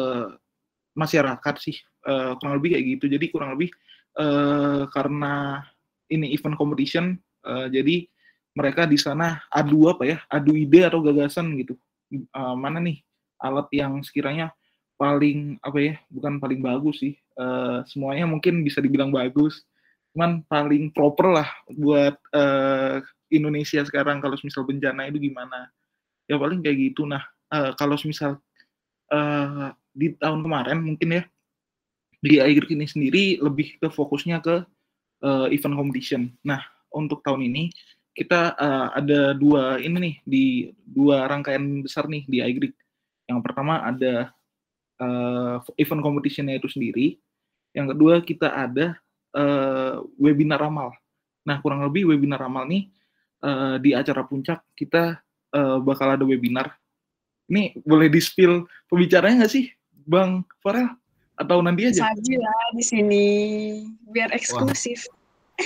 masyarakat sih Eh, kurang lebih kayak gitu. Jadi kurang lebih eh, karena ini event competition, eh, jadi mereka di sana adu apa ya, adu ide atau gagasan gitu. Eh, mana nih alat yang sekiranya paling apa ya, bukan paling bagus sih. Eh, semuanya mungkin bisa dibilang bagus, cuman paling proper lah buat eh, Indonesia sekarang kalau misal bencana itu gimana. Ya paling kayak gitu. Nah, eh, kalau misal eh, di tahun kemarin mungkin ya di Air ini sendiri lebih ke fokusnya ke eh, event competition. Nah, untuk tahun ini kita eh, ada dua ini nih di dua rangkaian besar nih di iGrid. Yang pertama ada eh, event competitionnya itu sendiri. Yang kedua kita ada eh, webinar ramal. Nah, kurang lebih webinar ramal nih eh, di acara puncak kita eh, bakal ada webinar. Ini boleh di-spill pembicaranya nggak sih, Bang Farel? Atau nanti aja? Saji lah di sini biar eksklusif.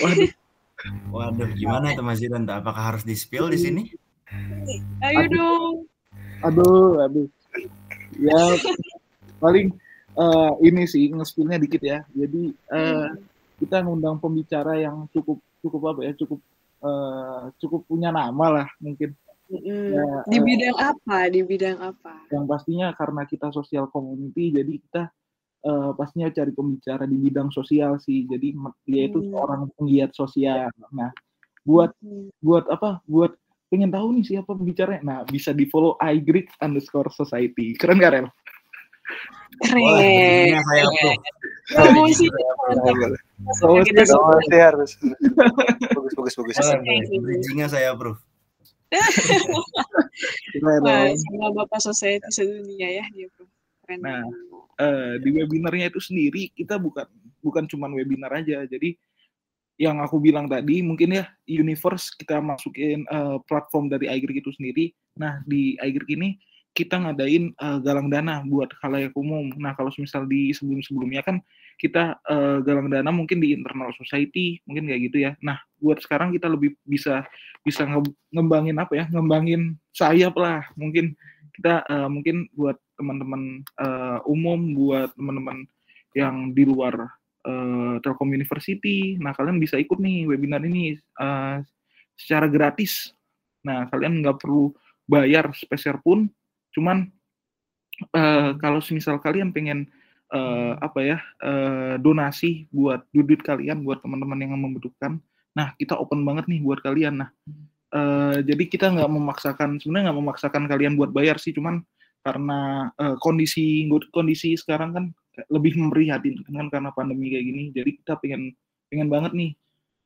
Waduh, Waduh, gimana tuh Mas Zidan? Apakah harus di-spill di sini? Ayo Aduh. dong. aduh, aduh. Ya, paling eh, ini sih nge-spillnya dikit ya. Jadi eh, kita ngundang pembicara yang cukup cukup apa ya, cukup eh, cukup punya nama lah mungkin. Mm-mm. Ya, Di bidang apa? Di bidang apa? yang pastinya karena kita sosial community, jadi kita eh, pastinya cari pembicara di bidang sosial sih. Jadi dia itu Hmm. seorang penggiat sosial. Nah, buat Hmm. buat apa? Buat pengen tahu nih siapa pembicaranya. Nah, bisa di follow iGreek underscore society. Keren gak, Rel? Keren. Boleh, saya approve. Promosi. Promosi Kita Oh, sih harus. bagus bagus bagus. Bridging-nya saya approve. Keren, Wah, sama Bapak Society sedunia ya dia bro. Keren. Nah, eh, di webinarnya itu sendiri kita bukan bukan cuman webinar aja. Jadi yang aku bilang tadi mungkin ya universe kita masukin eh, platform dari iGreek itu sendiri. Nah di iGreek ini kita ngadain eh, galang dana buat halayak umum. Nah kalau misal di sebelum-sebelumnya kan kita eh, galang dana mungkin di internal society mungkin kayak gitu ya. Nah buat sekarang kita lebih bisa bisa nge- ngembangin apa ya ngembangin sayap lah mungkin kita eh, mungkin buat teman-teman eh, umum buat teman-teman yang di luar eh, Telkom University. Nah kalian bisa ikut nih webinar ini eh, secara gratis. Nah kalian nggak perlu bayar spesial pun. Cuman eh, kalau misal kalian pengen eh, apa ya eh, donasi buat duit kalian buat teman-teman yang membutuhkan nah kita open banget nih buat kalian. Nah eh, jadi kita nggak memaksakan sebenarnya nggak memaksakan kalian buat bayar sih cuman karena eh, kondisi kondisi sekarang kan lebih memprihatinkan kan karena pandemi kayak gini. Jadi kita pengen pengen banget nih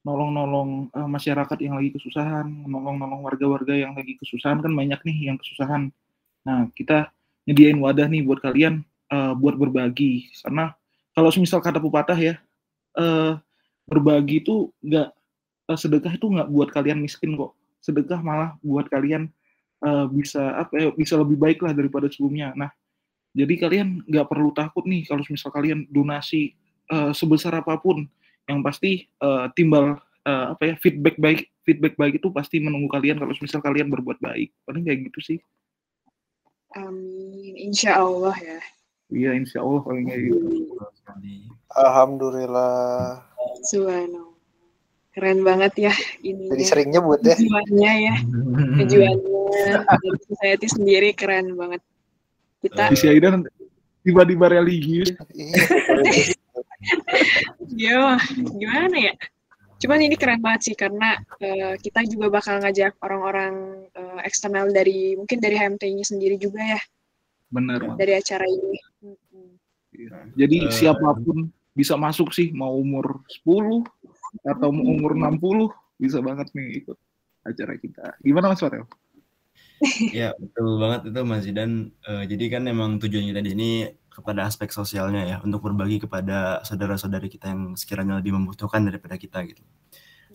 nolong-nolong eh, masyarakat yang lagi kesusahan nolong-nolong warga-warga yang lagi kesusahan. Kan banyak nih yang kesusahan. Nah kita nyediain wadah nih buat kalian eh, buat berbagi. Karena kalau misal kata pepatah ya eh, berbagi itu nggak eh, sedekah itu nggak buat kalian miskin kok. Sedekah malah buat kalian eh, bisa apa ya bisa lebih baik lah daripada sebelumnya nah jadi kalian nggak perlu takut nih kalau misal kalian donasi eh, sebesar apa pun yang pasti eh, timbal eh, apa ya feedback baik feedback baik itu pasti menunggu kalian kalau misal kalian berbuat baik paling kayak gitu sih Amin. Insya Allah ya. iya insya Allah paling kayak gitu. Alhamdulillah. Subhanallah. Keren banget ya Jadi ininya. sering nyebut ya. Tujuannya ya. Tujuannya dari society sendiri keren banget. Kita di si Aidan tiba-tiba religius Iya. ya gimana ya? Cuman ini keren banget sih karena eh, kita juga bakal ngajak orang-orang eh, eksternal dari mungkin dari HMT-nya sendiri juga ya Bang. dari acara ini. Mm-mm. Jadi Eh, siapa pun bisa masuk sih, mau umur 10 atau umur 60 bisa banget nih ikut acara kita. Gimana Mas Farel? Ya betul banget itu Mas Zidan. Eh, jadi kan emang tujuan kita di sini kepada aspek sosialnya ya untuk berbagi kepada saudara-saudari kita yang sekiranya lebih membutuhkan daripada kita gitu.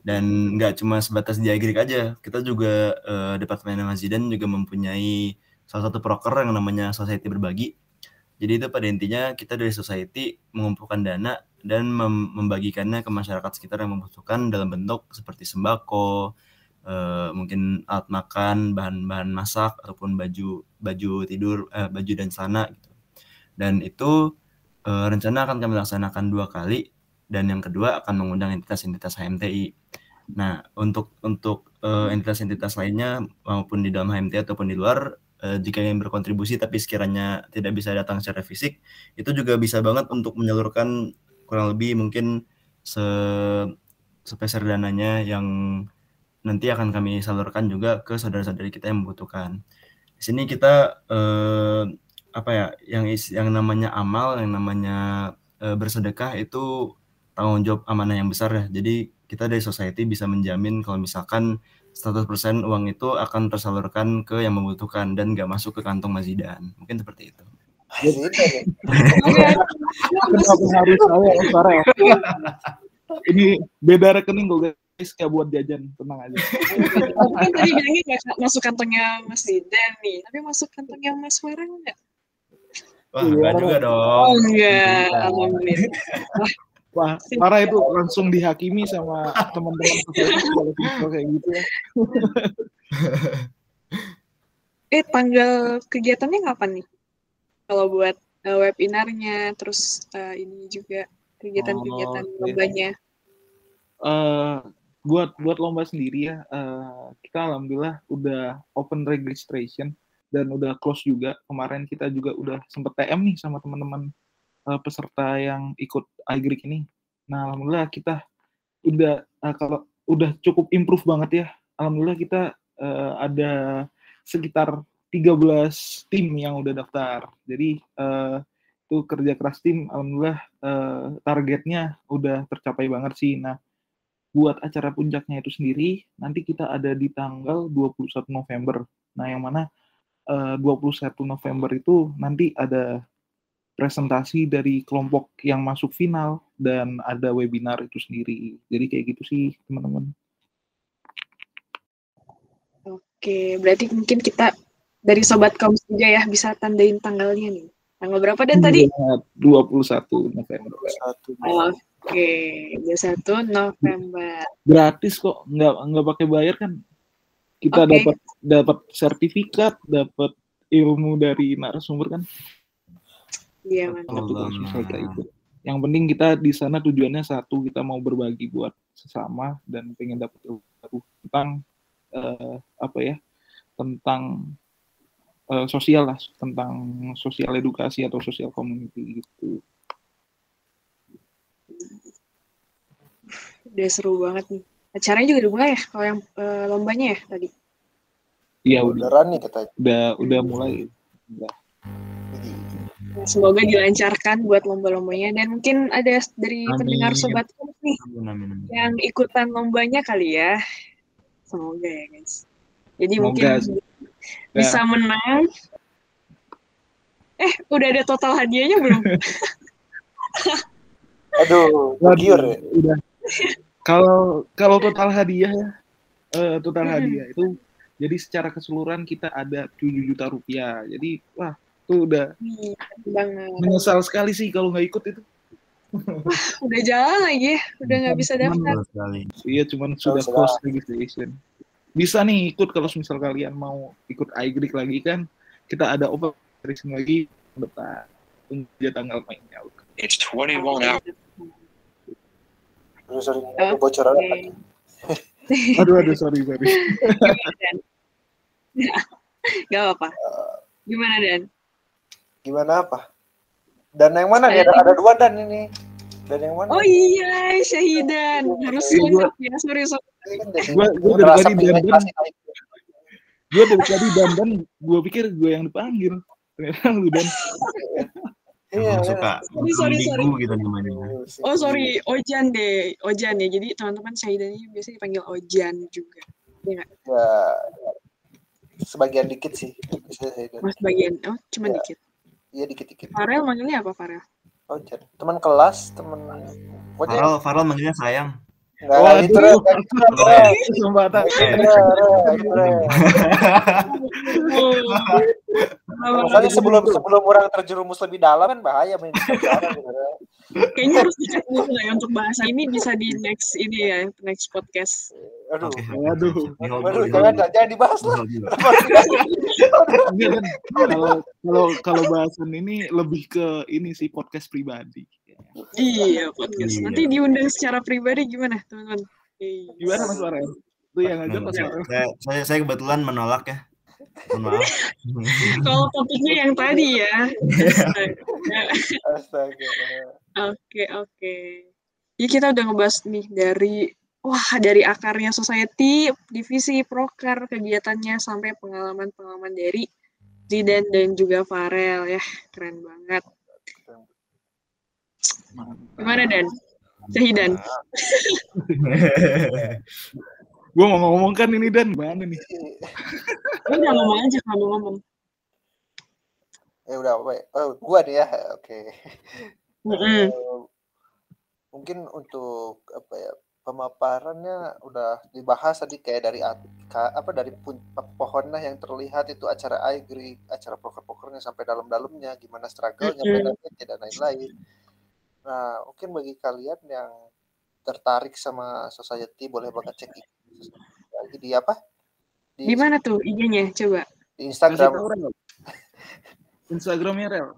Dan nggak cuma sebatas di Agrik aja, kita juga eh, Departemen Mas Zidan juga mempunyai salah satu proker yang namanya Society Berbagi. Jadi itu pada intinya kita dari society mengumpulkan dana dan mem- membagikannya ke masyarakat sekitar yang membutuhkan dalam bentuk seperti sembako, eh, mungkin alat makan, bahan-bahan masak ataupun baju baju tidur, eh, baju dan celana gitu. Dan itu eh, rencana akan kami laksanakan dua kali dan yang kedua akan mengundang entitas-entitas HMTI. Nah, untuk untuk entitas-entitas lainnya maupun di dalam HMTI ataupun di luar jika ingin berkontribusi tapi sekiranya tidak bisa datang secara fisik, itu juga bisa banget untuk menyalurkan kurang lebih mungkin se sepeser dananya yang nanti akan kami salurkan juga ke saudara-saudari kita yang membutuhkan. Di sini kita eh, apa ya, yang is- yang namanya amal, yang namanya eh, bersedekah itu tanggung jawab amanah yang besar ya. Jadi kita dari society bisa menjamin kalau misalkan 100% uang itu akan tersalurkan ke yang membutuhkan dan nggak masuk ke kantong Mazidan. Mungkin seperti itu. Kenapa harus saya Mas Farel? Ini beda rekening kok guys, kayak buat jajan, tenang aja. kan tadi bilangnya nggak masuk kantongnya Mas Zidan nih, tapi masuk kantongnya Mas Farel nggak? Wah, enggak juga dong. Oh enggak, Iya. alhamdulillah. Wah, parah itu langsung dihakimi sama teman-teman kalau kayak gitu ya. Eh tanggal kegiatannya kapan nih? Kalau buat eh, webinarnya, terus eh, ini juga kegiatan-kegiatan Oh, lombanya. eh buat buat lomba sendiri ya eh, kita alhamdulillah udah open registration dan udah close juga. Kemarin kita juga udah sempet TM nih sama teman-teman eh, peserta yang ikut iGreek ini. Nah alhamdulillah kita udah eh, kalau udah cukup improve banget ya. Alhamdulillah kita eh, ada sekitar 13 tim yang udah daftar jadi eh, itu kerja keras tim alhamdulillah eh, targetnya udah tercapai banget sih nah buat acara puncaknya itu sendiri nanti kita ada di tanggal 21 November. Nah, yang mana eh, 21 November itu nanti ada presentasi dari kelompok yang masuk final dan ada webinar itu sendiri. Jadi kayak gitu sih, teman-teman. Oke, berarti mungkin kita dari Sobat Kaum juga ya bisa tandain tanggalnya nih. Tanggal berapa dan tadi? Iya, 21 November. Satu. Oke, 21 November. Gratis kok, nggak nggak pakai bayar kan. Kita Oke. dapat dapat sertifikat, dapat ilmu dari narasumber kan. Iya, mantap. itu. Yang penting kita di sana tujuannya satu kita mau berbagi buat sesama dan pengen dapat ilmu tentang eh, apa ya tentang eh, sosial lah tentang sosial edukasi atau sosial community gitu. Udah seru banget nih. Acaranya juga udah mulai ya, kalau yang eh, lombanya ya tadi. Iya udah Beneran nih katanya. udah udah mulai. Udah. Nah, Semoga dilancarkan buat lomba-lombanya dan mungkin ada dari Amin. pendengar Sobat nih Amin, amin, amin. yang ikutan lombanya kali ya. Semoga ya guys. Jadi Semoga mungkin sih. bisa menang. Eh, udah ada total hadiahnya belum? Aduh, Waduh, giur ya. udah Kalau kalau total hadiah ya, eh, total Hmm. hadiah itu jadi secara keseluruhan kita ada 7 juta rupiah. Jadi wah itu udah Iya, banget. menyesal sekali sih kalau nggak ikut itu. Udah jalan lagi udah nggak bisa daftar. Iya cuman sudah Sudah. close registration. Bisa nih ikut kalau misal kalian mau ikut iGreek lagi kan kita ada open registration lagi depan tunggu aja tanggal mainnya. It's 21 hours. Oke. bocoran Aduh aduh sorry sorry. Gak apa-apa. Gimana, Dan? gimana apa? Dan yang mana nih? Ada, ada dua dan ini. Dan yang mana? Oh iya, Syahidan. Harus Iya, gua- lengkap ya, sorry, sorry. Ini kan gua dari tadi dandan. Gue dari tadi dandan gue pikir gue yang dipanggil. Ternyata lu dan Iya, iya. suka Sorry, sorry, sorry. gitu namanya. Oh sorry, Ojan deh, Ojan ya. Jadi teman-teman Syahidan ini biasanya dipanggil Ojan juga. Ya, sebagian dikit sih. Mas bagian, oh cuma Ya. dikit. Iya dikit-dikit. Farel manggilnya apa Farel? Oh, jadi teman kelas, teman pokoknya Farel, Farel manggilnya sayang. enggak Oh, gitu Re. Nggak kesempatan. Eh, gitu, gitu. Oh, sebelum sebelum orang terjerumus lebih dalam kan bahaya main. Kayaknya harus dicat dulu ya untuk bahasa ini bisa di next ini ya, next podcast. Aduh. Dulu, di jangan jangan dibahas dulu, lah. kan kalau kalau kalau bahasan ini lebih ke ini sih podcast pribadi. Iya, podcast. Iya. Nanti diundang secara pribadi gimana, teman-teman? Gimana Mas Farel? Itu yang ngajak Mas Saya, Farel. saya, saya, saya kebetulan menolak ya. Maaf. Kalau topiknya yang tadi ya. Oke, oke. Ya kita udah ngebahas nih dari wah dari akarnya society, divisi proker, kegiatannya sampai pengalaman-pengalaman dari Zidan dan juga Farel ya. Keren banget. Gimana Dan? Syahidan. Gue mau ngomong kan ini dan mana nih? Udah ngomong aja kamu ngomong. Ya udah, apa ya? Oh, gua nih ya. Oke. Mm-mm. Eh, mungkin untuk apa ya pemaparannya udah dibahas tadi kayak dari at- apa dari pohonnya yang terlihat itu acara iGreek, acara poker-pokernya sampai dalam-dalamnya, gimana struggle-nya, benefitnya dan lain-lain. Nah, mungkin bagi kalian yang tertarik sama society boleh banget cek lagi di apa? Di, Di mana tuh IG-nya? Coba. di Instagram. Instagramnya Rel.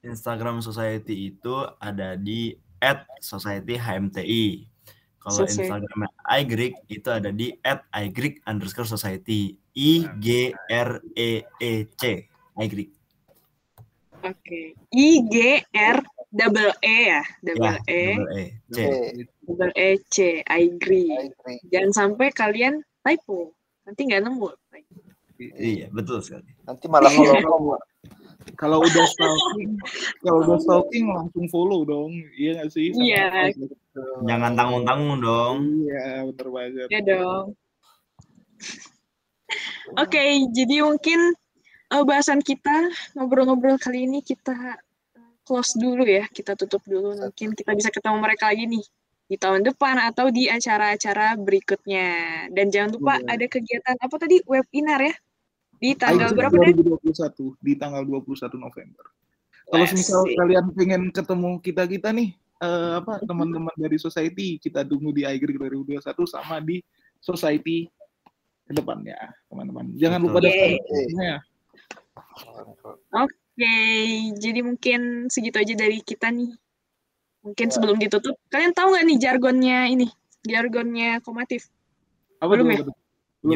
Instagram Society itu ada di @societyhmti. Kalau Society. Instagram iGreek itu ada di @iGreek underscore society. I G R E E C iGreek. Oke. I G R double E ya, double Ya, E, double E C. Oke, double E C, I iGreek. Jangan sampai kalian typo, nanti nggak nemu. Iya, betul sekali. Nanti malah kalau Kalau udah stalking, kalau udah stalking langsung follow dong. Iya nggak sih? Sama- Iya. Jangan tanggung-tanggung dong. Iya, bener banget. Ya dong. Oke, jadi mungkin eh, bahasan kita ngobrol-ngobrol kali ini kita eh, close dulu ya, kita tutup dulu. Mungkin kita bisa ketemu mereka lagi nih di tahun depan atau di acara-acara berikutnya. Dan jangan lupa Boleh. ada kegiatan apa tadi webinar ya di tanggal iGreek berapa deh? 2021 di tanggal 21 November. Kalau misal kalian pengen ketemu kita kita nih eh, apa teman-teman dari society kita tunggu di iGreek 2021 sama di society ke depannya teman-teman. Jangan lupa daftar daftarnya. Oke, jadi mungkin segitu aja dari kita nih. Mungkin Ya. sebelum ditutup, kalian tahu nggak nih jargonnya ini? Jargonnya komatif. Apa Belum tuh, ya? Belum,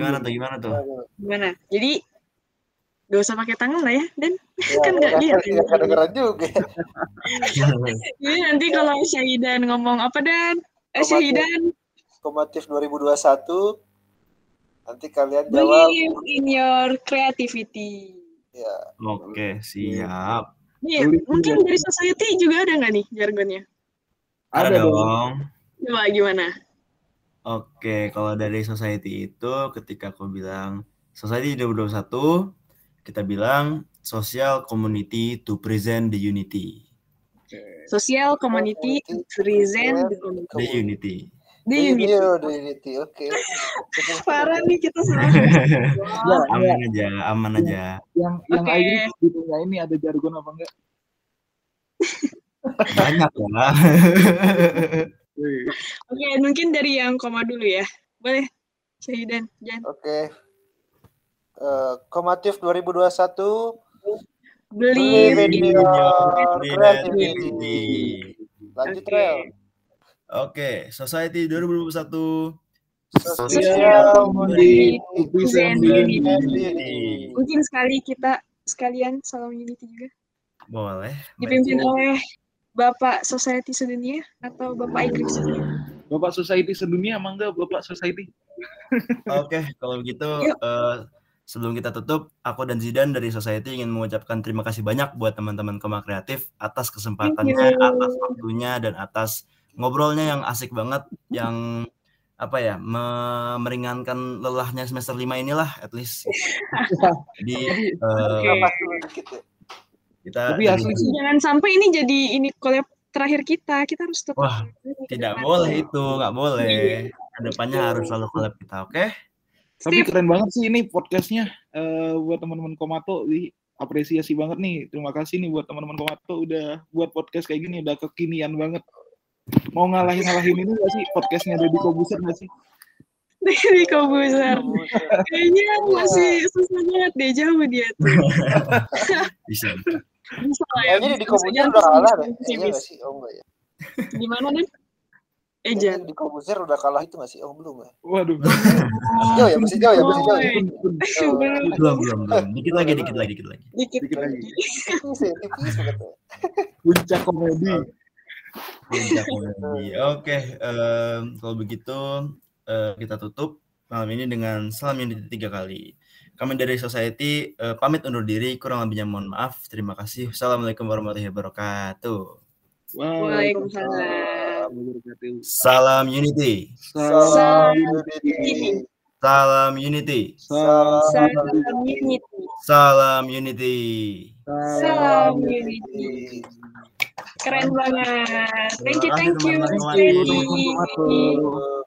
Gimana tuh? Gimana tuh? Gimana? Jadi gak usah pakai tangan lah ya, dan Ya, Kan nggak lihat ya. nggak kedengeran juga. jadi nanti kalau Syahidan ngomong apa dan? Eh Komatif. Syahidan, Komatif 2021. Nanti kalian jawab believe in your creativity. ya. Oke, siap. In mungkin dari society juga ada nggak nih jargonnya? Ada, Ada dong. dong. Coba gimana? Oke, kalau dari society itu ketika aku bilang society 2021, kita bilang social community to present the unity. Sosial, community, reason, development. The Unity. The Di unit. Iya, di Unity. Oke. Parah nih kita salah. Ya, aman aja, aman aja. yang yang Oke. Igris ditanya ini ada jargon apa enggak? Banyak lah. Oke, mungkin dari yang koma dulu ya. Boleh, Syahidan, Jan. Oke. Eh, Komatif 2021 Beli video. Creativity. lanjut Oke. Rel. Oke, Society 2021. Sosial Community, Reason, Unity. Mungkin sekali kita sekalian salam unity juga. Boleh. Dipimpin oleh Bapak Society Sedunia atau Bapak Igrik Sedunia. Bapak Society sedunia emang enggak Bapak Society? Oke, kalau begitu Yuk. eh, sebelum kita tutup, aku dan Zidan dari Society ingin mengucapkan terima kasih banyak buat teman-teman Koma Kreatif atas kesempatannya, atas waktunya dan atas ngobrolnya yang asik banget, yang apa ya, me- meringankan lelahnya semester 5 inilah at least. Jadi eh, dulu dikit ya. kita Tapi asli sih Jangan sampai ini jadi ini collab terakhir kita. Kita harus tetap Wah, tidak boleh itu, nggak boleh. Ke depannya harus selalu collab kita, oke? Tapi Steve. keren banget sih ini podcastnya eh, buat teman-teman Komato. Wih, apresiasi banget nih. Terima kasih nih buat teman-teman Komato udah buat podcast kayak gini. Udah kekinian banget. Mau ngalahin-ngalahin ini gak sih podcastnya Deddy Kobuser gak sih? Dari Kobuser. Kayaknya masih susah banget deh jauh dia tuh. Bisa. Bisa lah ya. Kayaknya di bisa. Kobuser udah kalah bisa, deh. bisa, Iya? Oh ya. Gimana nih? Eh, Kayaknya Jan. di Kobuser udah kalah itu nggak sih? Oh belum ya. Waduh. Jauh ya, masih jauh ya, masih jauh ya. Belum. Belum, belum, belum. Dikit lagi, dikit lagi, dikit lagi. Dikit Dikit lagi. tipis ya, banget ya. Puncak komedi. Puncak komedi. Oke, kalau begitu eh, kita tutup malam ini dengan salam unity tiga kali. Kami dari Society eh, pamit undur diri, kurang lebihnya mohon maaf. Terima kasih. Assalamualaikum warahmatullahi wabarakatuh. Waalaikumsalam. Wabarakatuh. Salam Unity. Salam Unity. Salam Unity. Salam. Unity. Salam Unity. Salam unity. Keren banget. Thank you, Terima kasih, thank you. Teman-teman Komato.